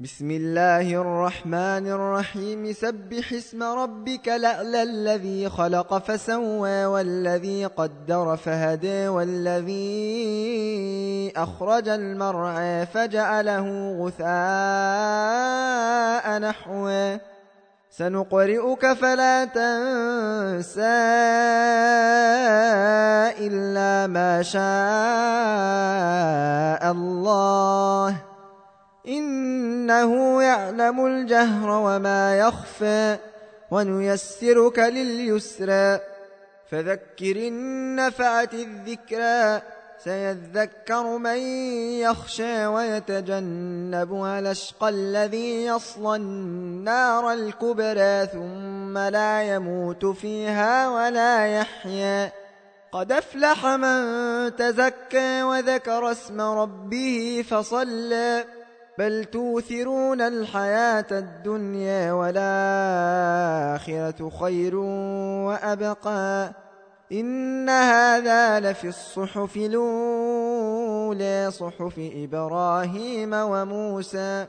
بسم الله الرحمن الرحيم. سبح اسم ربك لألى الذي خلق فسوى والذي قدر فهدى والذي أخرج المرعى فجعله غثاء نحوه. سنقرئك فلا تنسى إلا ما شاء الله. إنه يعلم الجهر وما يخفى ونيسرك لليسرى فذكر النفعة الذكرى سيذكر من يخشى ويتجنبها الاشقى الذي يصلى النار الكبرى ثم لا يموت فيها ولا يحيا قد أفلح من تزكى وذكر اسم ربه فصلى بل توثرون الحياة الدنيا والآخرة خير وأبقى إن هذا لفي الصحف الأولى صحف إبراهيم وموسى